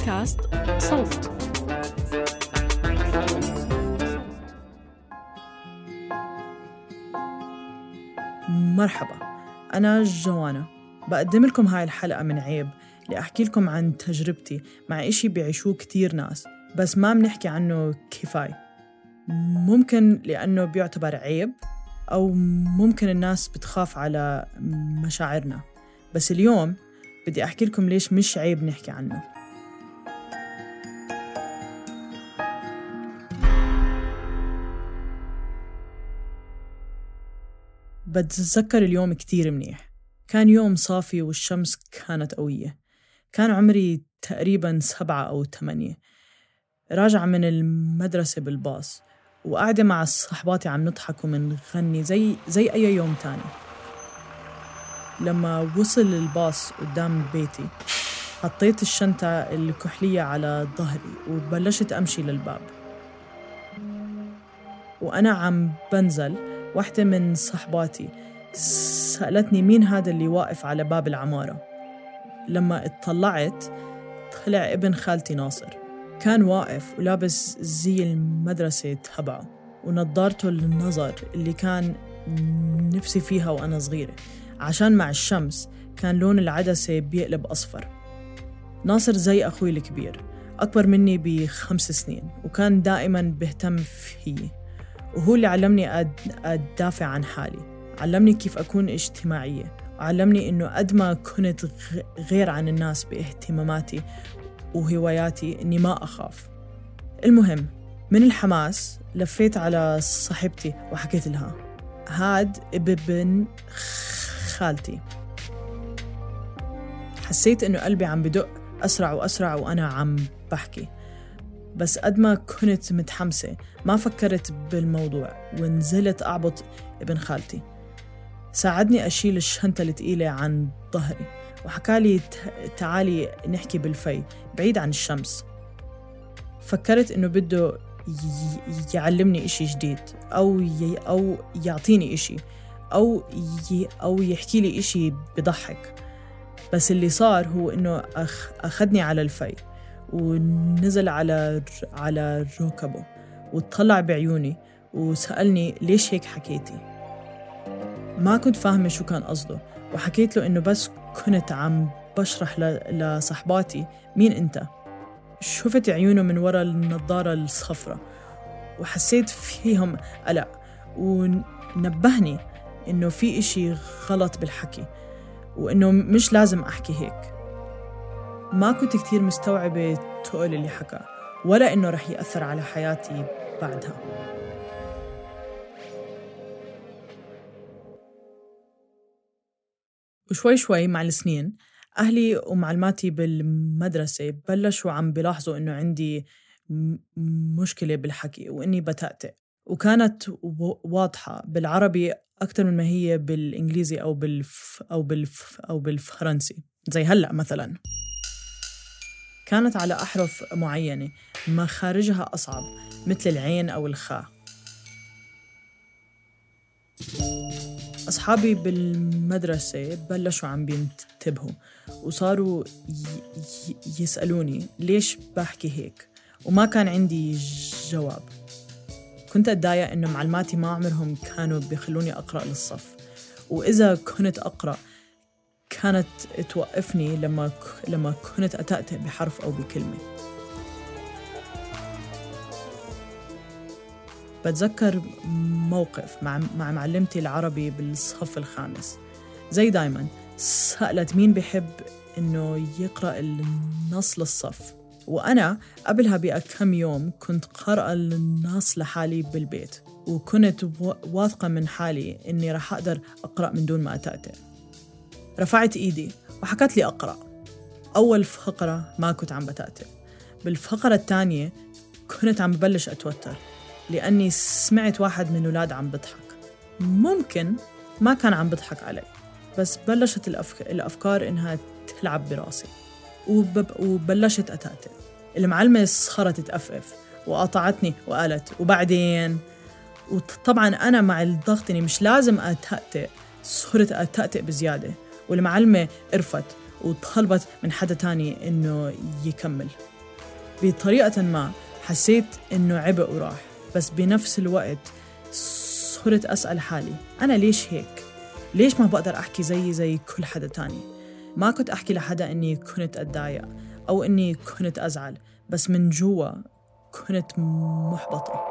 بودكاست صوت. مرحبا. أنا جوانا. بقدم لكم هاي الحلقة من عيب لأحكي لكم عن تجربتي مع إشي بيعيشوه كتير ناس بس ما بنحكي عنه كفاية. ممكن لأنه بيعتبر عيب أو ممكن الناس بتخاف على مشاعرنا. بس اليوم بدي أحكي لكم ليش مش عيب نحكي عنه. بتذكر اليوم كتير منيح. كان يوم صافي والشمس كانت قوية. كان عمري تقريبا سبعة أو ثمانية راجعة من المدرسة بالباص وقاعدة مع صحباتي عم نضحك ومنغني زي زي أي يوم تاني. لما وصل الباص قدام بيتي حطيت الشنطة الكحلية على ظهري وبلشت أمشي للباب. وأنا عم بنزل واحدة من صحباتي سألتني مين هذا اللي واقف على باب العمارة. لما اطلعت طلع ابن خالتي ناصر. كان واقف ولابس زي المدرسة تبعه ونظارته النظر اللي كان نفسي فيها وأنا صغيرة. عشان مع الشمس كان لون العدسة بيقلب أصفر. ناصر زي أخوي الكبير أكبر مني بخمس سنين وكان دائما بيهتم فيي وهو اللي علمني أدافع عن حالي. علمني كيف أكون اجتماعية. وعلمني إنه قد ما كنت غير عن الناس باهتماماتي وهواياتي إني ما أخاف. المهم من الحماس لفيت على صاحبتي وحكيت لها. هاد ابن خالتي. حسيت إنه قلبي عم بدق أسرع وأسرع وأنا عم بحكي. بس قد ما كنت متحمسة ما فكرت بالموضوع ونزلت أعبط ابن خالتي ساعدني أشيل الشنطة الثقيلة عن ظهري وحكالي تعالي نحكي بالفي بعيد عن الشمس فكرت إنه بده يعلمني إشي جديد أو. أو يعطيني إشي أو. أو يحكي لي إشي بضحك بس اللي صار هو إنه أخ... أخذني على الفي ونزل على على ركبه وطلع بعيوني وسألني ليش هيك حكيتي؟ ما كنت فاهمة شو كان قصده وحكيت له إنه بس كنت عم بشرح لصحباتي مين أنت. شفت عيونه من وراء النظارة الصفراء وحسيت فيهم قلق ونبهني إنه في إشي غلط بالحكي وإنه مش لازم أحكي هيك. ما كنت كتير مستوعبة تقول اللي حكى ولا إنه رح يأثر على حياتي بعدها. وشوي شوي مع السنين أهلي ومعلماتي بالمدرسة بلشوا عم بلاحظوا إنه عندي مشكلة بالحكي وإني بتأتئ. وكانت واضحة بالعربي أكثر من ما هي بالإنجليزي أو بالف أو بالف أو بالفرنسي زي هلأ مثلاً. كانت على أحرف معينة. مخارجها أصعب مثل العين أو الخاء. أصحابي بالمدرسة بلشوا عم بينتبهوا وصاروا يسألوني ليش بحكي هيك؟ وما كان عندي جواب. كنت أتضايق إنه معلماتي ما عمرهم كانوا بيخلوني أقرأ للصف. وإذا كنت أقرأ كانت توقفني لما لما كنت أتأتئ بحرف أو بكلمة. بتذكر موقف مع مع معلمتي العربي بالصف الخامس. زي دايما سألت مين بحب إنه يقرأ النص للصف. وأنا قبلها بكم يوم كنت قارئة النص لحالي بالبيت. وكنت واثقة من حالي إني رح أقدر أقرأ من دون ما أتأتئ رفعت إيدي وحكت لي أقرأ. أول فقرة ما كنت عم بتأتئ. بالفقرة الثانية كنت عم ببلش أتوتر لأني سمعت واحد من الأولاد عم بضحك. ممكن ما كان عم بضحك علي بس بلشت الأفك... الأفكار إنها تلعب براسي. وب... وبلشت أتأتئ. المعلمة صارت تأفف وقاطعتني وقالت وبعدين؟ وطبعا أنا مع الضغط إني مش لازم أتأتئ صرت أتأتئ بزيادة. والمعلمة قرفت وطلبت من حدا تاني إنه يكمل بطريقة ما حسيت إنه عبء وراح بس بنفس الوقت صرت أسأل حالي أنا ليش هيك؟ ليش ما بقدر أحكي زيي زي كل حدا تاني؟ ما كنت أحكي لحدا إني كنت أتضايق أو إني كنت أزعل بس من جوا كنت محبطة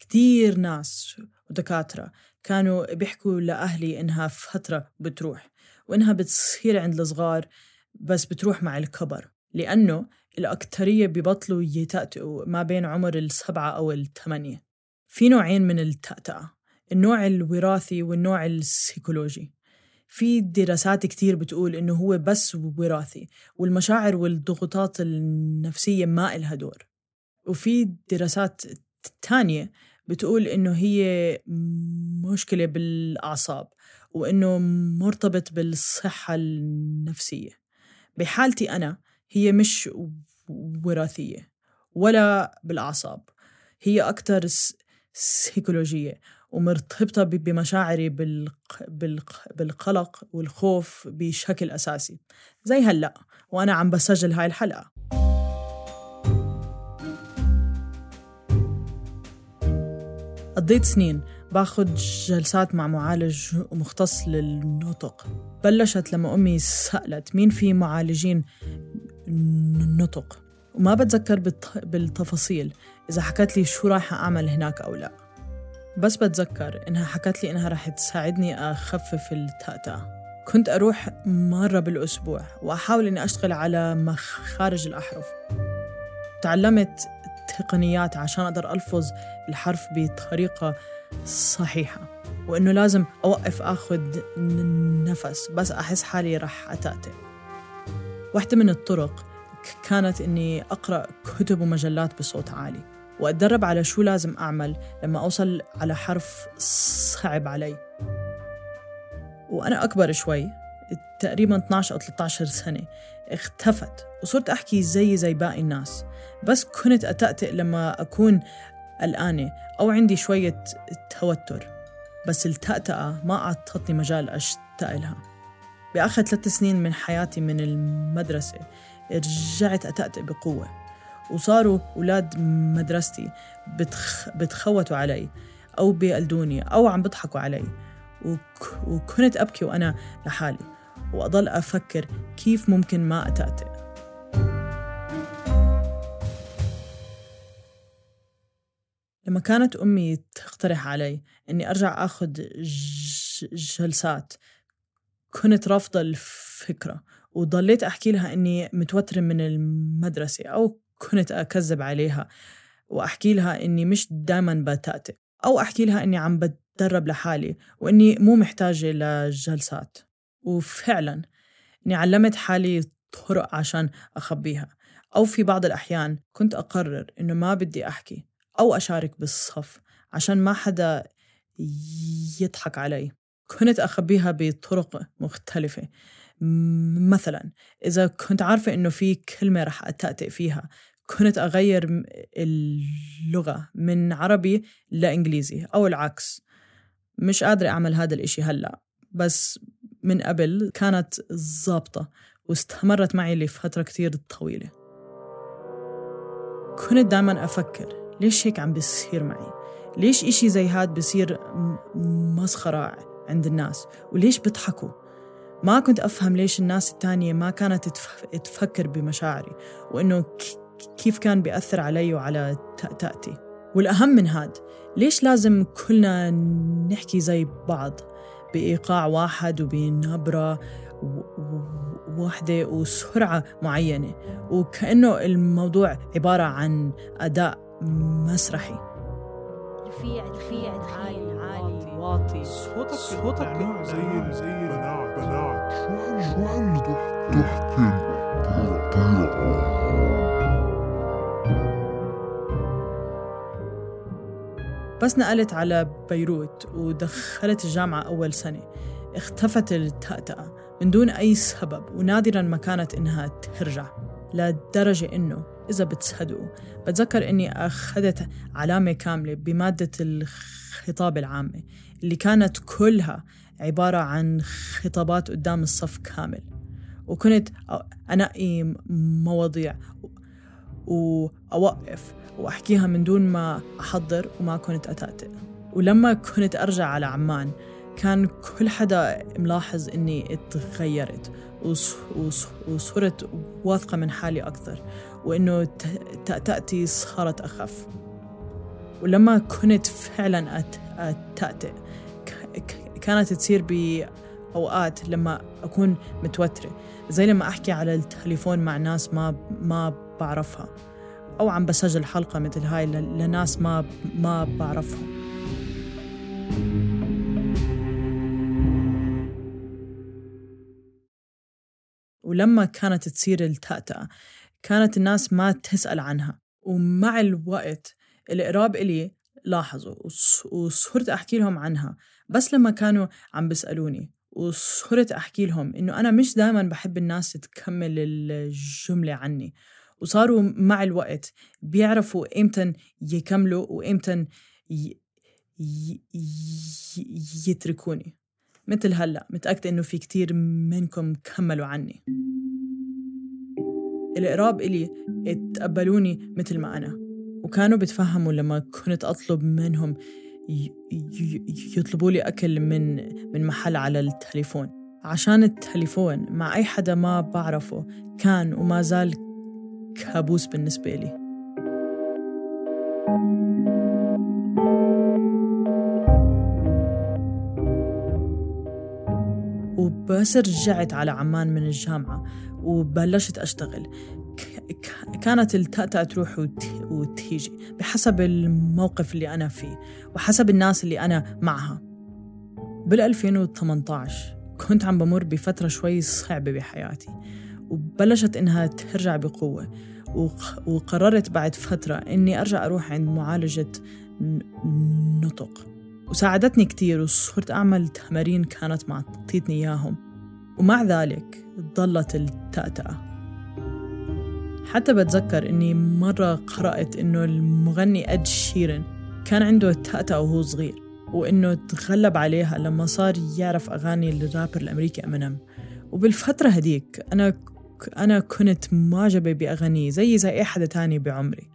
كتير ناس ودكاترة كانوا بيحكوا لأهلي إنها فترة بتروح وإنها بتصير عند الصغار بس بتروح مع الكبر لأنه الأكترية ببطلوا يتأتئوا ما بين عمر السبعة أو الثمانية. في نوعين من التأتأة النوع الوراثي والنوع السيكولوجي. في دراسات كتير بتقول إنه هو بس وراثي والمشاعر والضغوطات النفسية ما إلها دور. وفي دراسات تانية بتقول إنه هي مشكلة بالأعصاب وإنه مرتبط بالصحة النفسية. بحالتي أنا هي مش وراثية ولا بالأعصاب هي أكتر سيكولوجية ومرتبطة بمشاعري بالقلق والخوف بشكل أساسي. زي هلأ وأنا عم بسجل هاي الحلقة. قضيت سنين. باخد جلسات مع معالج مختص للنطق. بلشت لما أمي سألت مين في معالجين نطق وما بتذكر بالتفاصيل إذا حكت لي شو رايحة أعمل هناك أو لا. بس بتذكر إنها حكت لي إنها رح تساعدني أخفف التأتأة كنت أروح مرة بالأسبوع وأحاول إني أشتغل على مخارج الأحرف. تعلمت تقنيات عشان أقدر ألفظ الحرف بطريقة صحيحة وإنه لازم أوقف أخذ نفس بس أحس حالي رح أتأتئ. واحدة من الطرق كانت إني أقرأ كتب ومجلات بصوت عالي وأتدرب على شو لازم أعمل لما أوصل على حرف صعب علي. وأنا أكبر شوي تقريبا 12 أو 13 سنة. اختفت. وصرت أحكي زي زي باقي الناس. بس كنت أتأتئ لما أكون قلقانة أو عندي شوية توتر. بس التأتأة ما أعطتني مجال أشتاق لها. بآخر ثلاث سنين من حياتي من المدرسة رجعت أتأتئ بقوة. وصاروا أولاد مدرستي بتخ... بتخوتوا علي أو بيقلدوني أو عم بيضحكوا علي. وك... وكنت أبكي وأنا لحالي. وأضل أفكر كيف ممكن ما أتأتئ لما كانت أمي تقترح علي إني أرجع أخذ جلسات كنت رافضة الفكرة وضليت أحكي لها إني متوترة من المدرسة أو كنت أكذب عليها وأحكي لها إني مش دايما بتأتئ أو أحكي لها إني عم بتدرب لحالي وإني مو محتاجة لجلسات. وفعلا إني علمت حالي طرق عشان أخبيها. أو في بعض الأحيان كنت أقرر إنه ما بدي أحكي أو أشارك بالصف عشان ما حدا يضحك علي. كنت أخبيها بطرق مختلفة. مثلا إذا كنت عارفة إنه في كلمة رح أتأتئ فيها كنت أغير اللغة من عربي لإنجليزي أو العكس. مش قادرة أعمل هذا الإشي هلأ. بس من قبل كانت ظابطة واستمرت معي لفترة كتير طويلة. كنت دائما أفكر ليش هيك عم بيصير معي؟ ليش إشي زي هاد بصير مسخرة عند الناس؟ وليش بيضحكوا؟ ما كنت أفهم ليش الناس التانية ما كانت تفكر بمشاعري وإنه كيف كان بيأثر علي وعلى تأتي. والأهم من هاد ليش لازم كلنا نحكي زي بعض؟ بإيقاع واحد وبنبرة واحدة وسرعة معينة. وكأنه الموضوع عبارة عن أداء مسرحي. رفيع رفيع عالي عالي واطي صوتك صوتك زي زي بنات بنات شو هاللي تحكي بس نقلت على بيروت ودخلت الجامعة أول سنة. اختفت التأتأة من دون أي سبب ونادرا ما كانت إنها ترجع لدرجة إنه إذا بتصدقوا بتذكر إني أخذت علامة كاملة بمادة الخطاب العامة اللي كانت كلها عبارة عن خطابات قدام الصف كامل. وكنت أنقي مواضيع وأوقف وأحكيها من دون ما أحضر وما كنت أتأتئ. ولما كنت أرجع على عمان كان كل حدا ملاحظ إني اتغيرت وصرت واثقة من حالي أكثر وإنه تأتئتي صارت أخف. ولما كنت فعلا أتأتئ كانت تصير بأوقات لما أكون متوترة زي لما أحكي على التليفون مع ناس ما ما بعرفها. أو عم بسجل حلقة مثل هاي لناس ما ما بعرفهم. ولما كانت تصير التأتأة كانت الناس ما تسأل عنها. ومع الوقت القراب إلي لاحظوا وصرت أحكي لهم عنها. بس لما كانوا عم بيسألوني وصرت أحكي لهم إنه أنا مش دائما بحب الناس تكمل الجملة عني. وصاروا مع الوقت بيعرفوا إمتى يكملوا وإمتى يتركوني. مثل هلأ متأكدة إنه في كتير منكم كملوا عني. القراب إلي اتقبلوني مثل ما أنا وكانوا بيتفهموا لما كنت أطلب منهم يطلبوا لي أكل من من محل على التليفون. عشان التليفون مع أي حدا ما بعرفه كان وما زال كابوس بالنسبة لي. وبس رجعت على عمان من الجامعة وبلشت أشتغل. كانت التأتأة تروح وتيجي بحسب الموقف اللي أنا فيه وحسب الناس اللي أنا معها. بال 2018 كنت عم بمر بفترة شوي صعبة بحياتي. وبلشت إنها ترجع بقوة. وقررت بعد فترة إني أرجع أروح عند معالجة نطق. وساعدتني كتير وصرت أعمل تمارين كانت معطيتني إياهم. ومع ذلك ضلت التأتأة. حتى بتذكر إني مرة قرأت إنه المغني أد شيرن كان عنده تأتأة وهو صغير وإنه تغلب عليها لما صار يعرف أغاني الرابر الأمريكي أمينيم وبالفترة هديك أنا أنا كنت معجبة بأغانيه زي زي أي حدا تاني بعمري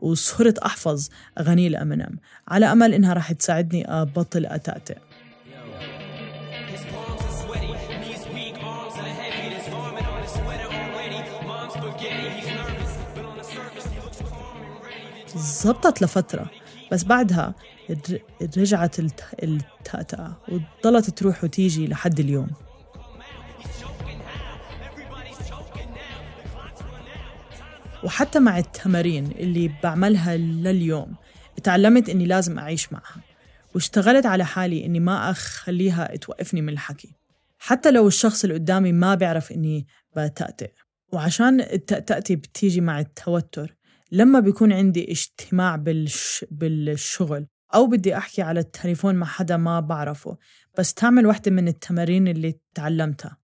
وصرت أحفظ أغاني الأمينيم على أمل إنها رح تساعدني أبطل أتأتئ زبطت لفترة بس بعدها رجعت التأتأة وضلت تروح وتيجي لحد اليوم. وحتى مع التمارين اللي بعملها لليوم تعلمت إني لازم أعيش معها واشتغلت على حالي إني ما أخليها توقفني من الحكي حتى لو الشخص اللي قدامي ما بيعرف إني بتأتئ. وعشان التأتئتي بتيجي مع التوتر لما بيكون عندي اجتماع بالش... بالشغل أو بدي أحكي على التليفون مع حدا ما بعرفه بس تعمل واحدة من التمارين اللي تعلمتها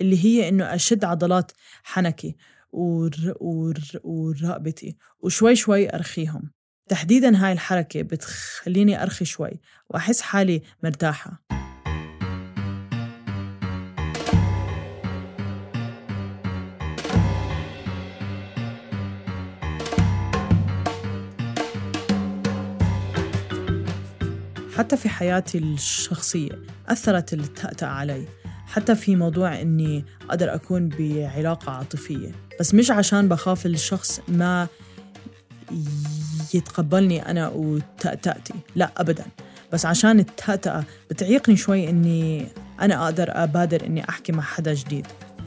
اللي هي إنه أشد عضلات حنكي. ور... ور... ورقبتي وشوي شوي أرخيهم. تحديدا هاي الحركة بتخليني أرخي شوي وأحس حالي مرتاحة. حتى في حياتي الشخصية أثرت التأتأة علي. حتى في موضوع إني أقدر أكون بعلاقة عاطفية. بس مش عشان بخاف الشخص ما يتقبلني أنا وتأتأتي. لا أبدا. بس عشان التأتأة بتعيقني شوي إني أنا أقدر أبادر إني أحكي مع حدا جديد.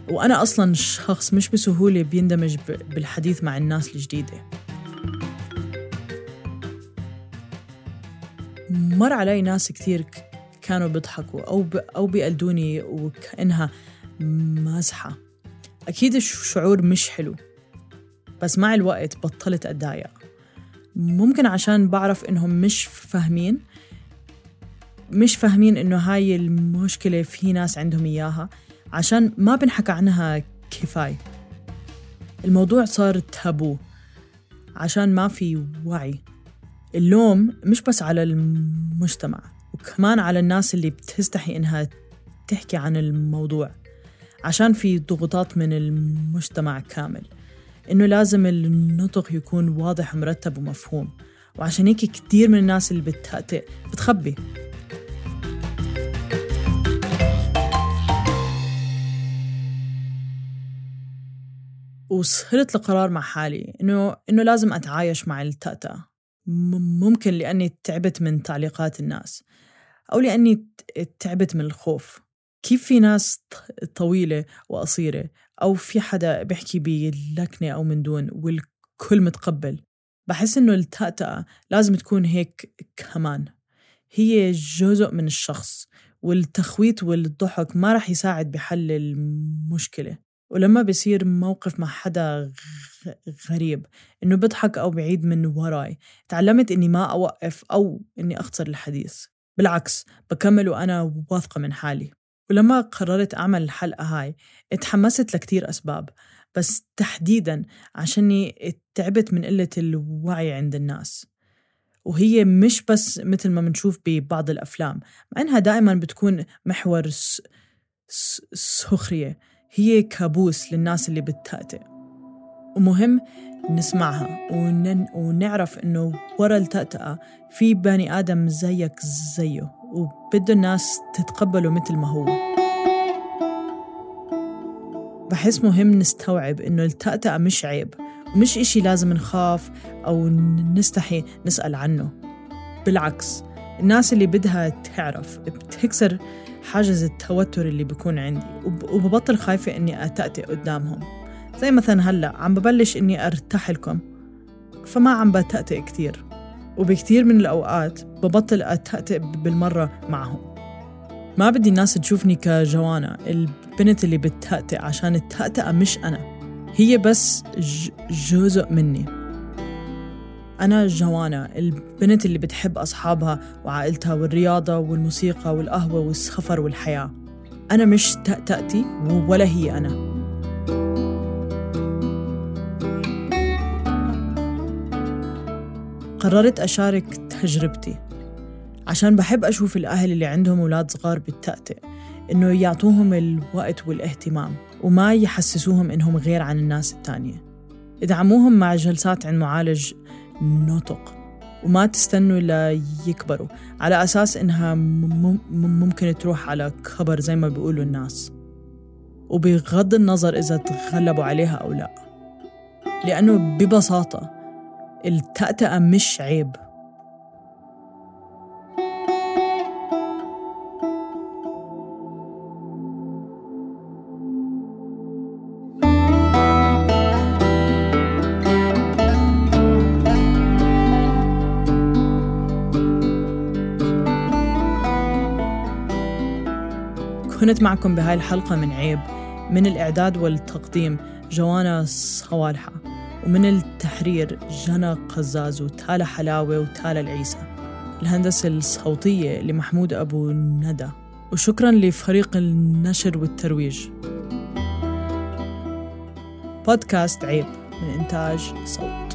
وأنا أصلا شخص مش بسهولة بيندمج بالحديث مع الناس الجديدة. مر علي ناس كثير كانوا بيضحكوا أو ب... أو بيقلدوني وكأنها مزحة. أكيد الشعور مش حلو بس مع الوقت بطلت أتضايق. ممكن عشان بعرف إنهم مش فاهمين مش فاهمين إنه هاي المشكلة في ناس عندهم إياها عشان ما بنحكى عنها كفاية. الموضوع صار تابو عشان ما في وعي. اللوم مش بس على المجتمع. وكمان على الناس اللي بتستحي إنها تحكي عن الموضوع عشان في ضغوطات من المجتمع كامل إنه لازم النطق يكون واضح ومرتب ومفهوم وعشان هيك كتير من الناس اللي بتهتئ بتخبي. وصلت لقرار مع حالي إنه إنه لازم أتعايش مع التأتأة. ممكن لأني تعبت من تعليقات الناس أو لأني تعبت من الخوف. كيف في ناس طويلة وقصيرة أو في حدا بيحكي بلكنة أو من دون والكل متقبل؟ بحس إنه التأتأة لازم تكون هيك كمان. هي جزء من الشخص والتخويت والضحك ما رح يساعد بحل المشكلة. ولما بصير موقف مع حدا غريب إنه بضحك أو بعيد من وراي تعلمت إني ما أوقف أو إني أختصر الحديث. بالعكس بكمل وأنا واثقة من حالي. ولما قررت أعمل الحلقة هاي اتحمست لكتير أسباب بس تحديداً عشاني تعبت من قلة الوعي عند الناس. وهي مش بس مثل ما بنشوف ببعض الأفلام مع إنها دائما بتكون محور سخرية. هي كابوس للناس اللي بتتأتئ ومهم نسمعها ون... ونعرف إنه ورا التأتأة في بني آدم زيك زيه وبده الناس تتقبله مثل ما هو. بحس مهم نستوعب إنه التأتأة مش عيب ومش إشي لازم نخاف أو نستحي نسأل عنه. بالعكس الناس اللي بدها تعرف بتكسر حاجز التوتر اللي بيكون عندي وب- وببطل خايفة إني أتأتئ قدامهم. زي مثلا هلأ عم ببلش إني أرتاح لكم فما عم بتأتئ كتير. وبكتير من الأوقات ببطل أتأتئ بالمرة معهم. ما بدي الناس تشوفني كجوانا البنت اللي بتتأتئ عشان التأتئة مش أنا. هي بس جزء مني. أنا جوانا البنت اللي بتحب أصحابها وعائلتها والرياضة والموسيقى والقهوة والسفر والحياة. أنا مش تأتأتي ولا هي أنا. قررت أشارك تجربتي. عشان بحب أشوف الأهل اللي عندهم أولاد صغار بالتأتئ إنه يعطوهم الوقت والاهتمام وما يحسسوهم إنهم غير عن الناس التانية. إدعموهم مع جلسات عند معالج نطق وما تستنوا ليكبروا على أساس إنها مم- مم- ممكن تروح على كبر زي ما بيقولوا الناس. وبغض النظر إذا تغلبوا عليها أو لا. لأنه ببساطة التأتأة مش عيب. كنت معكم بهاي الحلقة من عيب من الإعداد والتقديم جوانا صوالحة ومن التحرير جنى قزاز وتالا حلاوة وتالا العيسى. الهندسة الصوتية لمحمود أبو ندى. وشكرا لفريق النشر والترويج. بودكاست عيب من إنتاج صوت.